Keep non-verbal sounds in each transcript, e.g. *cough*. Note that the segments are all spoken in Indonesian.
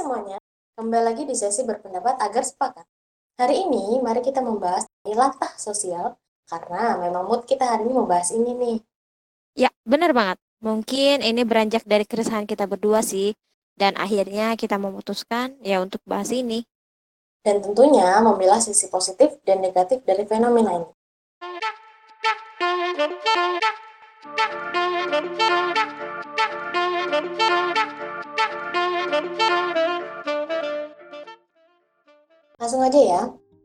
semuanya, kembali lagi di sesi berpendapat agar sepakat. Hari ini, mari kita membahas latah sosial, karena memang mood kita hari ini membahas ini nih. Ya, benar banget. Mungkin ini beranjak dari keresahan kita berdua sih, dan akhirnya kita memutuskan ya untuk bahas ini. Dan tentunya memilah sisi positif dan negatif dari fenomena ini. Langsung aja ya.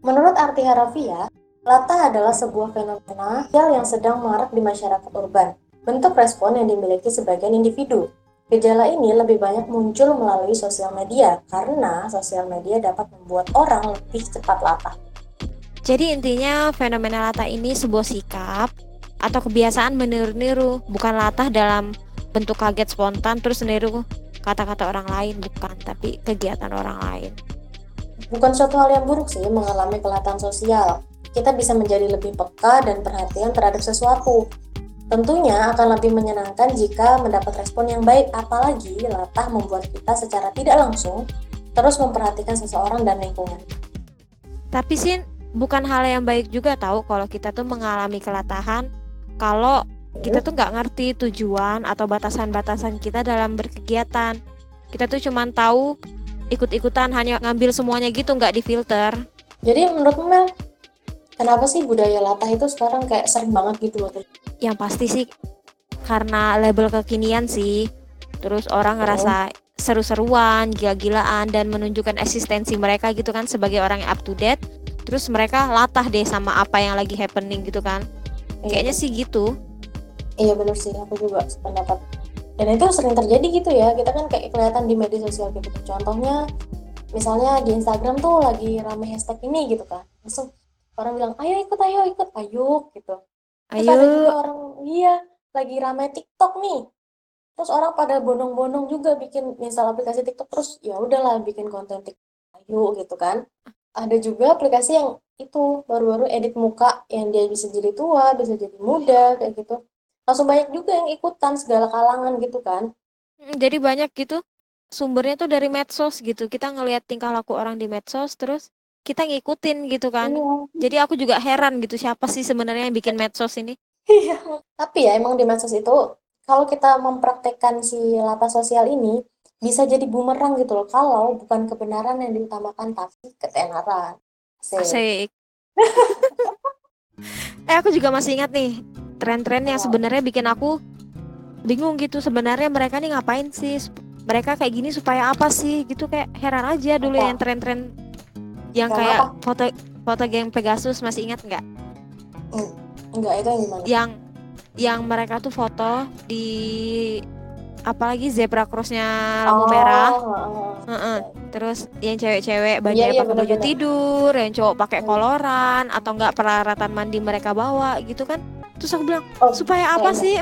Menurut arti harafiah, latah adalah sebuah fenomena yang sedang marak di masyarakat urban. Bentuk respon yang dimiliki sebagian individu. Gejala ini lebih banyak muncul melalui sosial media karena sosial media dapat membuat orang lebih cepat latah. Jadi intinya fenomena latah ini sebuah sikap atau kebiasaan meniru-niru, bukan latah dalam bentuk kaget spontan terus meniru kata-kata orang lain, bukan, tapi kegiatan orang lain. Bukan suatu hal yang buruk sih mengalami kelihatan sosial. Kita bisa menjadi lebih peka dan perhatian terhadap sesuatu. Tentunya akan lebih menyenangkan jika mendapat respon yang baik, apalagi latah membuat kita secara tidak langsung terus memperhatikan seseorang dan lingkungan. Tapi sih bukan hal yang baik juga tahu kalau kita tuh mengalami kelatahan kalau kita tuh nggak ngerti tujuan atau batasan-batasan kita dalam berkegiatan. Kita tuh cuma tahu ikut-ikutan hanya ngambil semuanya gitu nggak difilter. Jadi menurut Mel kenapa sih budaya latah itu sekarang kayak sering banget gitu loh? Yang pasti sih karena label kekinian sih. Terus orang ngerasa seru-seruan gila-gilaan dan menunjukkan eksistensi mereka gitu kan sebagai orang yang up to date. Terus mereka latah deh sama apa yang lagi happening gitu kan. Iya. kayaknya sih gitu. Iya bener sih. Aku juga sependapat dan itu sering terjadi gitu ya. Kita kan kayak kelihatan di media sosial gitu. Contohnya misalnya di Instagram tuh lagi rame hashtag ini gitu kan. Langsung orang bilang ayo ikut ayo ikut. Ayo gitu. Terus ayo. ada juga orang iya lagi rame TikTok nih. Terus orang pada bondong-bondong juga bikin misal aplikasi TikTok. Terus ya udahlah bikin konten TikTok. Ayo gitu kan. Ada juga aplikasi yang itu baru-baru edit muka yang dia bisa jadi tua bisa jadi muda kayak gitu langsung banyak juga yang ikutan segala kalangan gitu kan. Jadi banyak gitu. Sumbernya tuh dari medsos gitu. Kita ngelihat tingkah laku orang di medsos terus kita ngikutin gitu kan. Iya. jadi aku juga heran gitu siapa sih sebenarnya yang bikin medsos ini. Iya. Tapi ya emang di medsos itu kalau kita mempraktekkan si lata sosial ini bisa jadi bumerang gitu loh. Kalau bukan kebenaran yang diutamakan tapi ketenaran. Asik, asik. *laughs* eh aku juga masih ingat nih tren-tren yang sebenarnya bikin aku bingung gitu sebenarnya mereka nih ngapain sih mereka kayak gini supaya apa sih gitu kayak heran aja dulu apa? yang tren-tren yang kayak apa? foto foto geng Pegasus masih ingat nggak? Enggak itu yang gimana? Yang yang mereka tuh foto di apalagi zebra crossnya lampu oh, merah. Uh, uh. Terus yang cewek-cewek baju yeah, yeah, pakai baju tidur, yang cowok pakai hmm. koloran atau enggak peralatan mandi mereka bawa gitu kan? Terus aku bilang oh, supaya apa sih?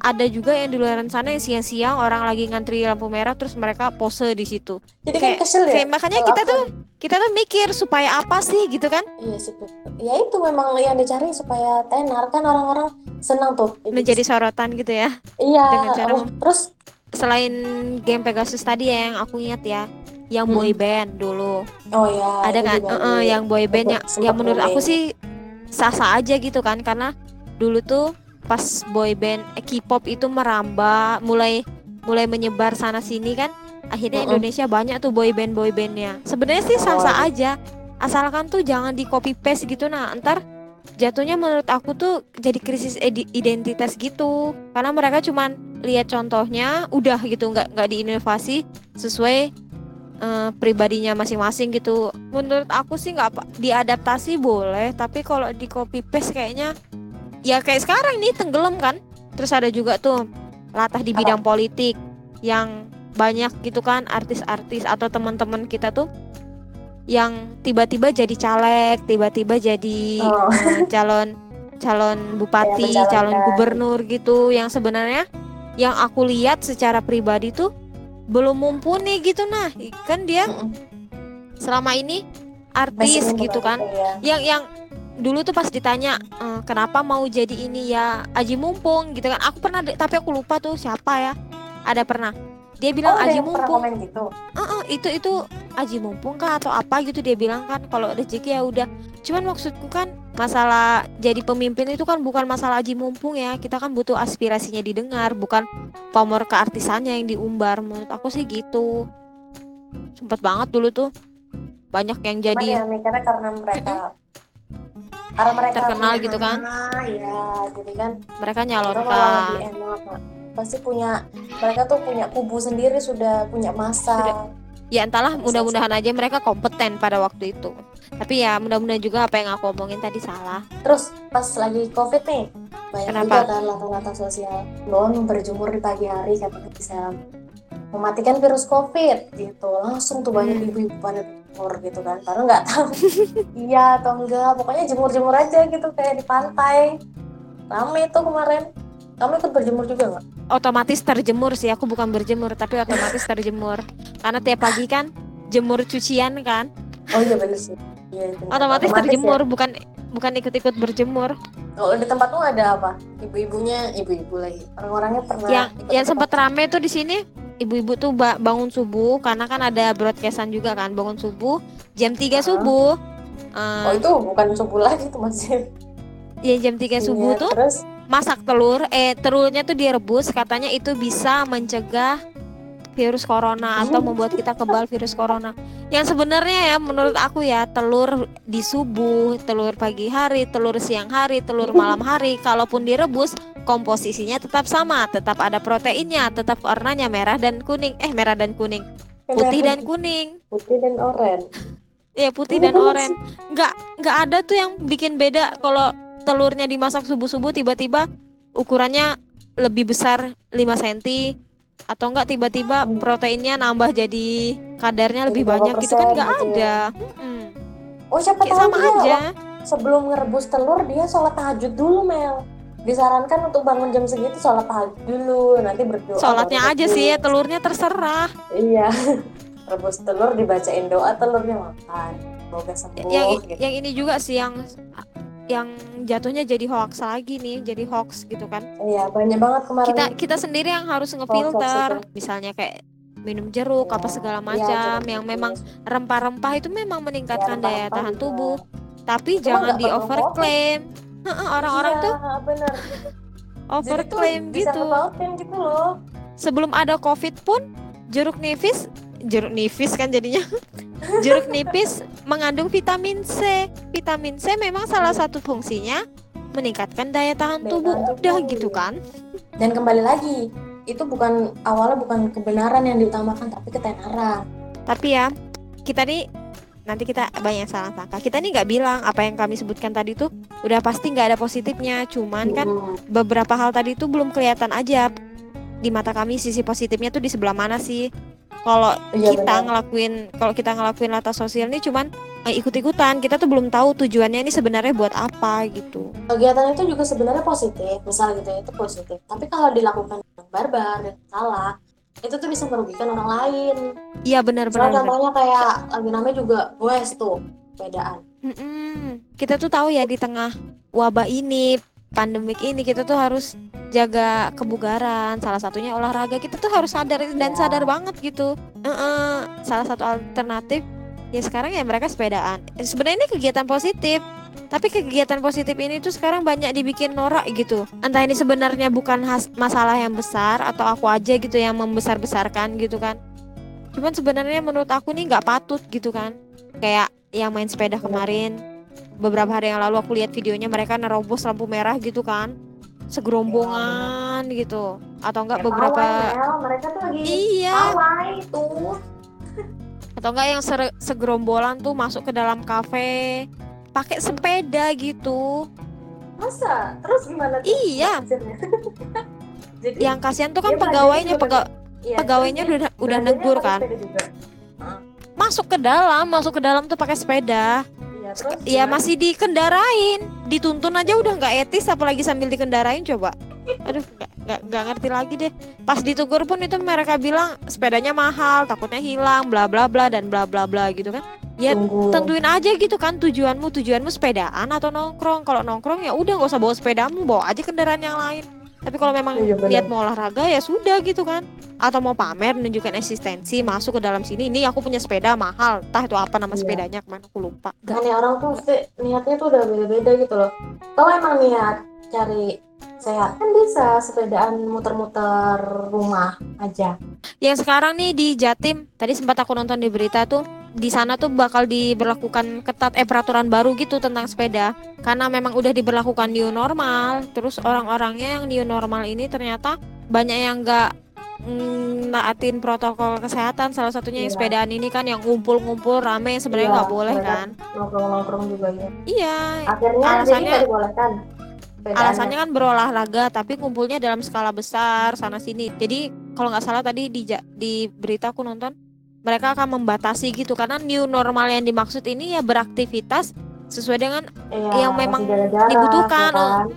Ada juga yang di luar sana yang siang-siang orang lagi ngantri lampu merah terus mereka pose di situ. Jadi kayak, kan kesel ya? kayak makanya kita tuh kita tuh mikir supaya apa sih? Gitu kan? Iya sih ya itu memang yang dicari supaya tenar. Kan orang-orang senang tuh. Menjadi sorotan gitu ya? Iya. Dengan cara oh, terus? Selain game Pegasus tadi ya yang aku ingat ya yang hmm. boy band dulu. Oh ya ada kan uh, uh, yang boy band yang yang menurut aku sih sah-sah aja gitu kan karena dulu tuh pas boy band eh, K-pop itu merambah mulai mulai menyebar sana sini kan akhirnya uh -uh. Indonesia banyak tuh boy band boy bandnya. Sebenarnya sih sah sah aja asalkan tuh jangan di copy paste gitu. Nah ntar jatuhnya menurut aku tuh jadi krisis identitas gitu. Karena mereka cuman lihat contohnya udah gitu nggak nggak diinovasi sesuai uh, pribadinya masing-masing gitu. Menurut aku sih nggak diadaptasi boleh tapi kalau di copy paste kayaknya ya kayak sekarang nih tenggelam kan? Terus ada juga tuh latah di bidang politik yang banyak gitu kan artis-artis atau teman-teman kita tuh yang tiba-tiba jadi caleg, tiba-tiba jadi oh. uh, calon calon *laughs* bupati, ya, calon gubernur gitu. Yang sebenarnya yang aku lihat secara pribadi tuh belum mumpuni gitu nah. Kan dia selama ini artis gitu kan. ya. yang yang dulu tuh pas ditanya e, kenapa mau jadi ini ya Aji Mumpung? Gitu kan. Aku pernah tapi aku lupa tuh siapa ya. Ada pernah. Dia bilang oh, aji mumpung. gitu. "Eh, itu itu aji mumpung kah atau apa gitu dia bilang kan kalau rezeki ya udah. Cuman maksudku kan masalah jadi pemimpin itu kan bukan masalah aji mumpung ya. Kita kan butuh aspirasinya didengar bukan pamor keartisannya yang diumbar. Menurut aku sih gitu. Sempet banget dulu tuh. Banyak yang Cuman jadi ya mikirnya karena mereka karena mereka Terkenal gitu kan. ya jadi kan. Mereka nyalonkan. enak pasti punya mereka tuh punya kubu sendiri sudah punya masa. Sudah. ya entahlah mudah-mudahan aja mereka kompeten pada waktu itu. Tapi ya mudah-mudahan juga apa yang aku omongin tadi salah. Terus pas lagi covid nih banyak Kenapa? juga kan latar-latar sosial. Don berjemur di pagi hari katanya bisa mematikan virus covid gitu. Langsung tuh banyak Hmm. ibu-ibu pada berjemur gitu kan karena nggak tahu. *laughs* Iya atau enggak pokoknya jemur-jemur aja gitu kayak di pantai. Rame tuh kemarin. Kamu ikut berjemur juga nggak? Otomatis terjemur sih aku bukan berjemur tapi otomatis terjemur. Karena tiap pagi kan jemur cucian kan. Oh iya bener sih. Iya, bener. otomatis ya. terjemur bukan bukan ikut-ikut berjemur. Kalau di tempatmu ada apa? Ibu-ibunya ibu-ibu lagi. Orang-orangnya pernah yang ikut yang sempat rame tuh di sini ibu-ibu tuh ba- bangun subuh karena kan ada broadcastan juga kan bangun subuh jam 3 Ah. subuh. Oh Eh, itu bukan subuh lagi tuh masih ya jam 3 subuh Iya, tuh terus? masak telur eh telurnya tuh direbus katanya itu bisa mencegah virus corona atau membuat kita kebal virus corona. Yang sebenarnya ya menurut aku ya telur di subuh telur pagi hari telur siang hari telur malam hari kalaupun direbus komposisinya tetap sama tetap ada proteinnya tetap warnanya merah dan kuning. Eh merah dan kuning. Putih dan kuning. Putih dan oranye. Ya putih dan oranye. Nggak nggak ada tuh yang bikin beda kalau telurnya dimasak subuh-subuh tiba-tiba ukurannya lebih besar 5 cm atau enggak tiba-tiba Hmm. proteinnya nambah jadi kadarnya lebih banyak gitu kan persen nggak gitu ada ya. Mm-mm. oh siapa Kayak tahu sama dia aja sebelum ngerebus telur dia sholat tahajud dulu Mel disarankan untuk bangun jam segitu sholat tahajud dulu nanti berdoa sholatnya aja sih ya telurnya terserah iya *laughs* rebus telur dibacain doa telurnya makan semoga sembuh yang gitu. yang ini juga sih yang yang jatuhnya jadi hoax lagi nih jadi hoax gitu kan. Iya banyak banget kemarin kita kita sendiri yang harus ngefilter. Misalnya kayak minum jeruk apa Ya, segala iya, macam jeruk yang memang rempah-rempah itu memang meningkatkan Ya, daya tahan juga. tubuh. Tapi Cuma jangan di overclaim. Heeh, orang-orang iya, tuh bener. Overclaim gitu. gitu loh. Sebelum ada covid pun jeruk nipis jeruk nipis kan jadinya. *laughs* Jeruk nipis mengandung vitamin C. Vitamin C memang salah satu fungsinya meningkatkan daya tahan Daya tubuh. tahan udah tubuh, gitu kan? Dan kembali lagi itu bukan awalnya bukan kebenaran yang diutamakan tapi ketenaran. Tapi ya kita nih nanti kita banyak salah sangka. Kita nih nggak bilang apa yang kami sebutkan tadi tuh udah pasti nggak ada positifnya. Cuman kan Hmm. beberapa hal tadi tuh belum kelihatan aja. Di mata kami sisi positifnya tuh di sebelah mana sih kalau Iya, kita benar. ngelakuin kalau kita ngelakuin latar sosial ini cuman eh, ikut-ikutan kita tuh belum tahu tujuannya ini sebenarnya buat apa gitu kegiatan itu juga sebenarnya positif misal gitu ya itu positif tapi kalau dilakukan dengan barbar dan salah itu tuh bisa merugikan orang lain iya benar benar Misalnya benar. contohnya kayak lagi namanya juga goes tuh bedaan Mm-mm. kita tuh tahu ya di tengah wabah ini pandemik ini kita tuh harus jaga kebugaran. Salah satunya olahraga. Kita tuh harus sadar dan sadar banget gitu. Heeh. salah satu alternatif ya sekarang ya mereka sepedaan. Eh, sebenarnya ini kegiatan positif. Tapi kegiatan positif ini tuh sekarang banyak dibikin norak gitu. Entah ini sebenarnya bukan masalah yang besar atau aku aja gitu yang membesar besarkan gitu kan. Cuman sebenarnya menurut aku nih nggak patut gitu kan. Kayak yang main sepeda kemarin beberapa hari yang lalu aku lihat videonya mereka nerobos lampu merah gitu kan. Segerombongan gitu. Atau enggak Ya, beberapa pawai, mereka tuh lagi iya. pawai tuh *laughs* atau enggak yang segerombolan tuh masuk ke dalam kafe pakai sepeda gitu. Masa? Terus gimana tuh? Iya. *laughs* *laughs* jadi yang kasihan tuh kan Dia pegawainya pega- iya, pegawainya udah udah negur kan. masuk ke dalam masuk ke dalam tuh pakai sepeda iya terus ya gimana? masih dikendarain. Dituntun aja udah nggak etis apalagi sambil dikendarain coba. Aduh nggak ngerti lagi deh. Pas ditegur pun itu mereka bilang sepedanya mahal takutnya hilang bla bla bla dan bla bla bla gitu kan. Ya Tunggu. tentuin aja gitu kan tujuanmu tujuanmu sepedaan atau nongkrong. Kalau nongkrong ya udah nggak usah bawa sepedamu bawa aja kendaraan yang lain. Tapi kalau memang Iya, benar. niat mau olahraga ya sudah gitu kan atau mau pamer menunjukkan eksistensi masuk ke dalam sini ini aku punya sepeda mahal entah itu apa nama Iya. sepedanya ke mana aku lupa Makanya orang tuh mesti niatnya tuh udah beda-beda gitu loh. Kalau emang niat cari sehat kan bisa sepedaan muter-muter rumah aja. yang sekarang nih di Jatim tadi sempat aku nonton di berita tuh di sana tuh bakal diberlakukan ketat eh peraturan baru gitu tentang sepeda karena memang udah diberlakukan new normal terus orang-orangnya yang new normal ini ternyata banyak yang nggak mm, naatin protokol kesehatan salah satunya yang Iya. sepedaan ini kan yang ngumpul-ngumpul rame sebenarnya Iya, nggak boleh mereka kan Nongkrong-nongkrong juga ya. iya Akhirnya Alasannya- dibolehkan. alasannya kan berolahraga tapi kumpulnya dalam skala besar sana sini jadi kalau nggak salah tadi di di berita aku nonton mereka akan membatasi gitu karena new normal yang dimaksud ini ya beraktivitas sesuai dengan Iya, yang memang dibutuhkan, ya kan?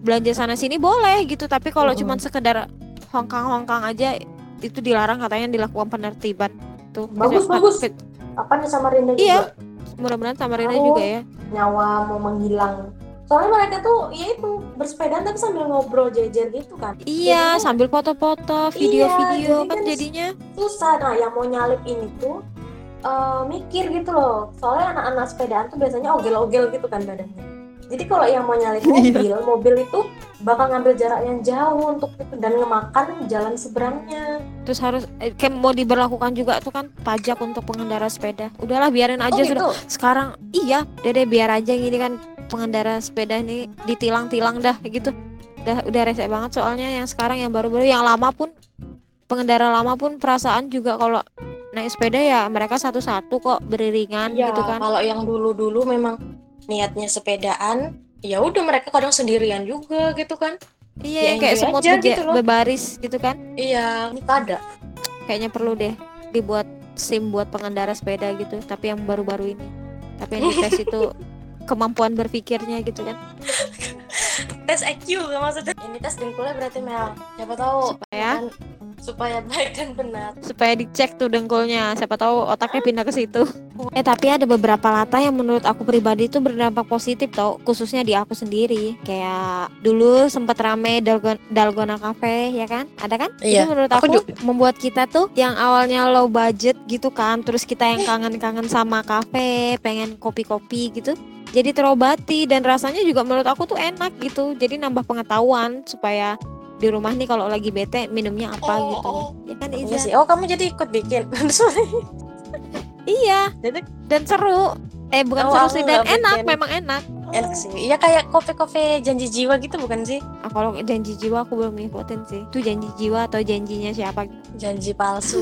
belanja sana sini boleh gitu tapi kalau cuman sekedar hongkang-hongkang aja itu dilarang katanya dilakukan penertiban tuh Bagus, bagus. fit- Apa nih sama Rinda Iya. juga? mudah-mudahan Samarinda Aku- juga ya Nyawa mau menghilang. Soalnya mereka tuh ya itu bersepeda tapi sambil ngobrol jejer gitu kan. iya Jadinya sambil foto-foto video-video jadi kan kan jadinya susah. Nah, yang mau nyalip ini tuh eh, mikir gitu loh. Soalnya anak-anak sepedaan tuh biasanya ogel-ogel gitu kan badannya. Jadi kalau yang mau nyalip Iya. mobil, mobil itu bakal ngambil jarak yang jauh untuk dan ngemakan jalan seberangnya. terus harus eh, kayak mau diberlakukan juga tuh kan pajak untuk pengendara sepeda udahlah biarin aja oh sudah gitu. sekarang iya dede biar aja ini kan pengendara sepeda ini ditilang-tilang dah gitu udah udah rese banget soalnya yang sekarang yang baru-baru yang lama pun pengendara lama pun perasaan juga kalau naik sepeda ya mereka satu-satu kok beriringan Iya, gitu kan kalau yang dulu-dulu memang niatnya sepedaan, ya udah mereka kadang sendirian juga gitu kan. iya ya kayak enjoy semut aja gitu loh. berbaris gitu kan Iya, ini ada. kayaknya perlu deh dibuat SIM buat pengendara sepeda gitu tapi yang baru-baru ini tapi yang dites itu *laughs* kemampuan berpikirnya gitu kan Tes IQ maksudnya. Ini tes dengkulnya berarti Mel. Siapa tahu supaya kan, supaya baik dan benar. supaya dicek tuh dengkulnya. Siapa tahu otaknya pindah ke situ. Eh tapi ada beberapa latah yang menurut aku pribadi itu berdampak positif tau. Khususnya di aku sendiri. Kayak dulu sempet rame Dalgona, Dalgona Cafe ya kan? Ada kan? Iya, itu menurut aku aku, juga. membuat kita tuh yang awalnya low budget gitu kan terus kita yang kangen-kangen sama kafe pengen kopi-kopi gitu jadi terobati. Dan rasanya juga menurut aku tuh enak gitu. Jadi nambah pengetahuan supaya di rumah nih kalau lagi bete minumnya apa Oh, gitu oh. ya kan Iya Iza sih. Oh, kamu jadi ikut bikin. *laughs* iya dan seru eh bukan Oh, seru sih dan enak bikin. memang enak Enak sih. Iya kayak kopi-kopi janji jiwa gitu bukan sih? ah, kalau janji jiwa aku belum ngikutin sih itu janji jiwa atau janjinya siapa Janji palsu.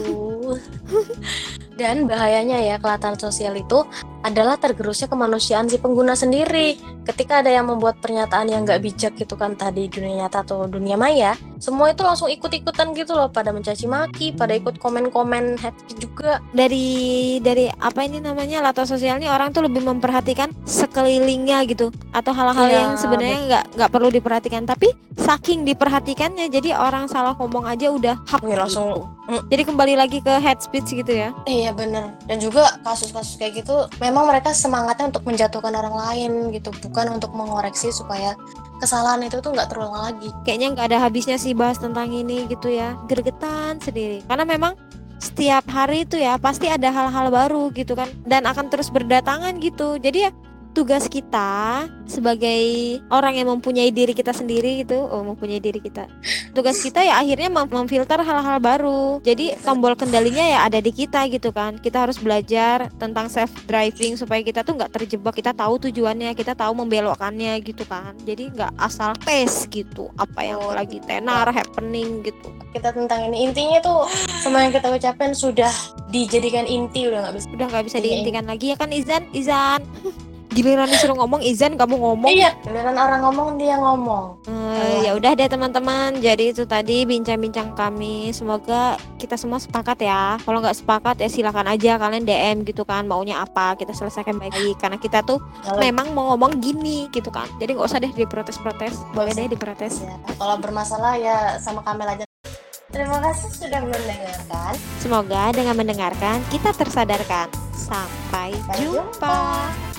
*laughs* Dan bahayanya ya kelihatan sosial itu adalah tergerusnya kemanusiaan si pengguna sendiri. Ketika ada yang membuat pernyataan yang nggak bijak gitu kan tadi dunia nyata atau dunia maya, semua itu langsung ikut-ikutan gitu loh, pada mencaci maki, pada ikut komen-komen happy juga. dari dari apa ini namanya latar sosial ini orang tuh lebih memperhatikan sekelilingnya gitu atau hal-hal Iya, yang sebenarnya nggak nggak perlu diperhatikan. Tapi saking diperhatikannya jadi orang salah ngomong aja udah hak Wih, langsung gitu. mm, jadi kembali lagi ke head speech gitu ya. Iya bener. Dan juga kasus-kasus kayak gitu Memang mereka semangatnya untuk menjatuhkan orang lain gitu Bukan untuk mengoreksi supaya kesalahan itu tuh nggak terulang lagi. Kayaknya nggak ada habisnya sih bahas tentang ini gitu ya. Gregetan sendiri. Karena memang setiap hari itu ya pasti ada hal-hal baru gitu kan. Dan akan terus berdatangan gitu. Jadi ya tugas kita sebagai orang yang mempunyai diri kita sendiri gitu. Oh mempunyai diri kita. Tugas kita ya akhirnya mem- memfilter hal-hal baru. Jadi tombol kendalinya ya ada di kita gitu kan. Kita harus belajar tentang self driving supaya kita tuh nggak terjebak. Kita tahu tujuannya kita tahu membelokkannya gitu kan. Jadi nggak asal pace gitu. Apa yang Oh, lagi tenar happening gitu. Kita tentang ini Intinya tuh Semua yang kita ucapin sudah dijadikan inti Udah nggak bisa udah nggak bisa Iya. dihentikan lagi ya kan Izan? Izan giliran disuruh ngomong Izan kamu ngomong. Iya Giliran orang ngomong dia ngomong. Eh, ya udah deh teman-teman. Jadi itu tadi bincang-bincang kami. Semoga kita semua sepakat ya. Kalau nggak sepakat ya silakan aja kalian DM gitu kan maunya apa kita selesaikan baik karena kita tuh Kalau memang mau ngomong gini gitu kan. Jadi nggak usah deh diprotes-protes. Boleh deh diprotes. Ya, kalau bermasalah ya sama Kamel aja. Terima kasih sudah mendengarkan. Semoga dengan mendengarkan kita tersadarkan. Sampai Sampai jumpa. jumpa.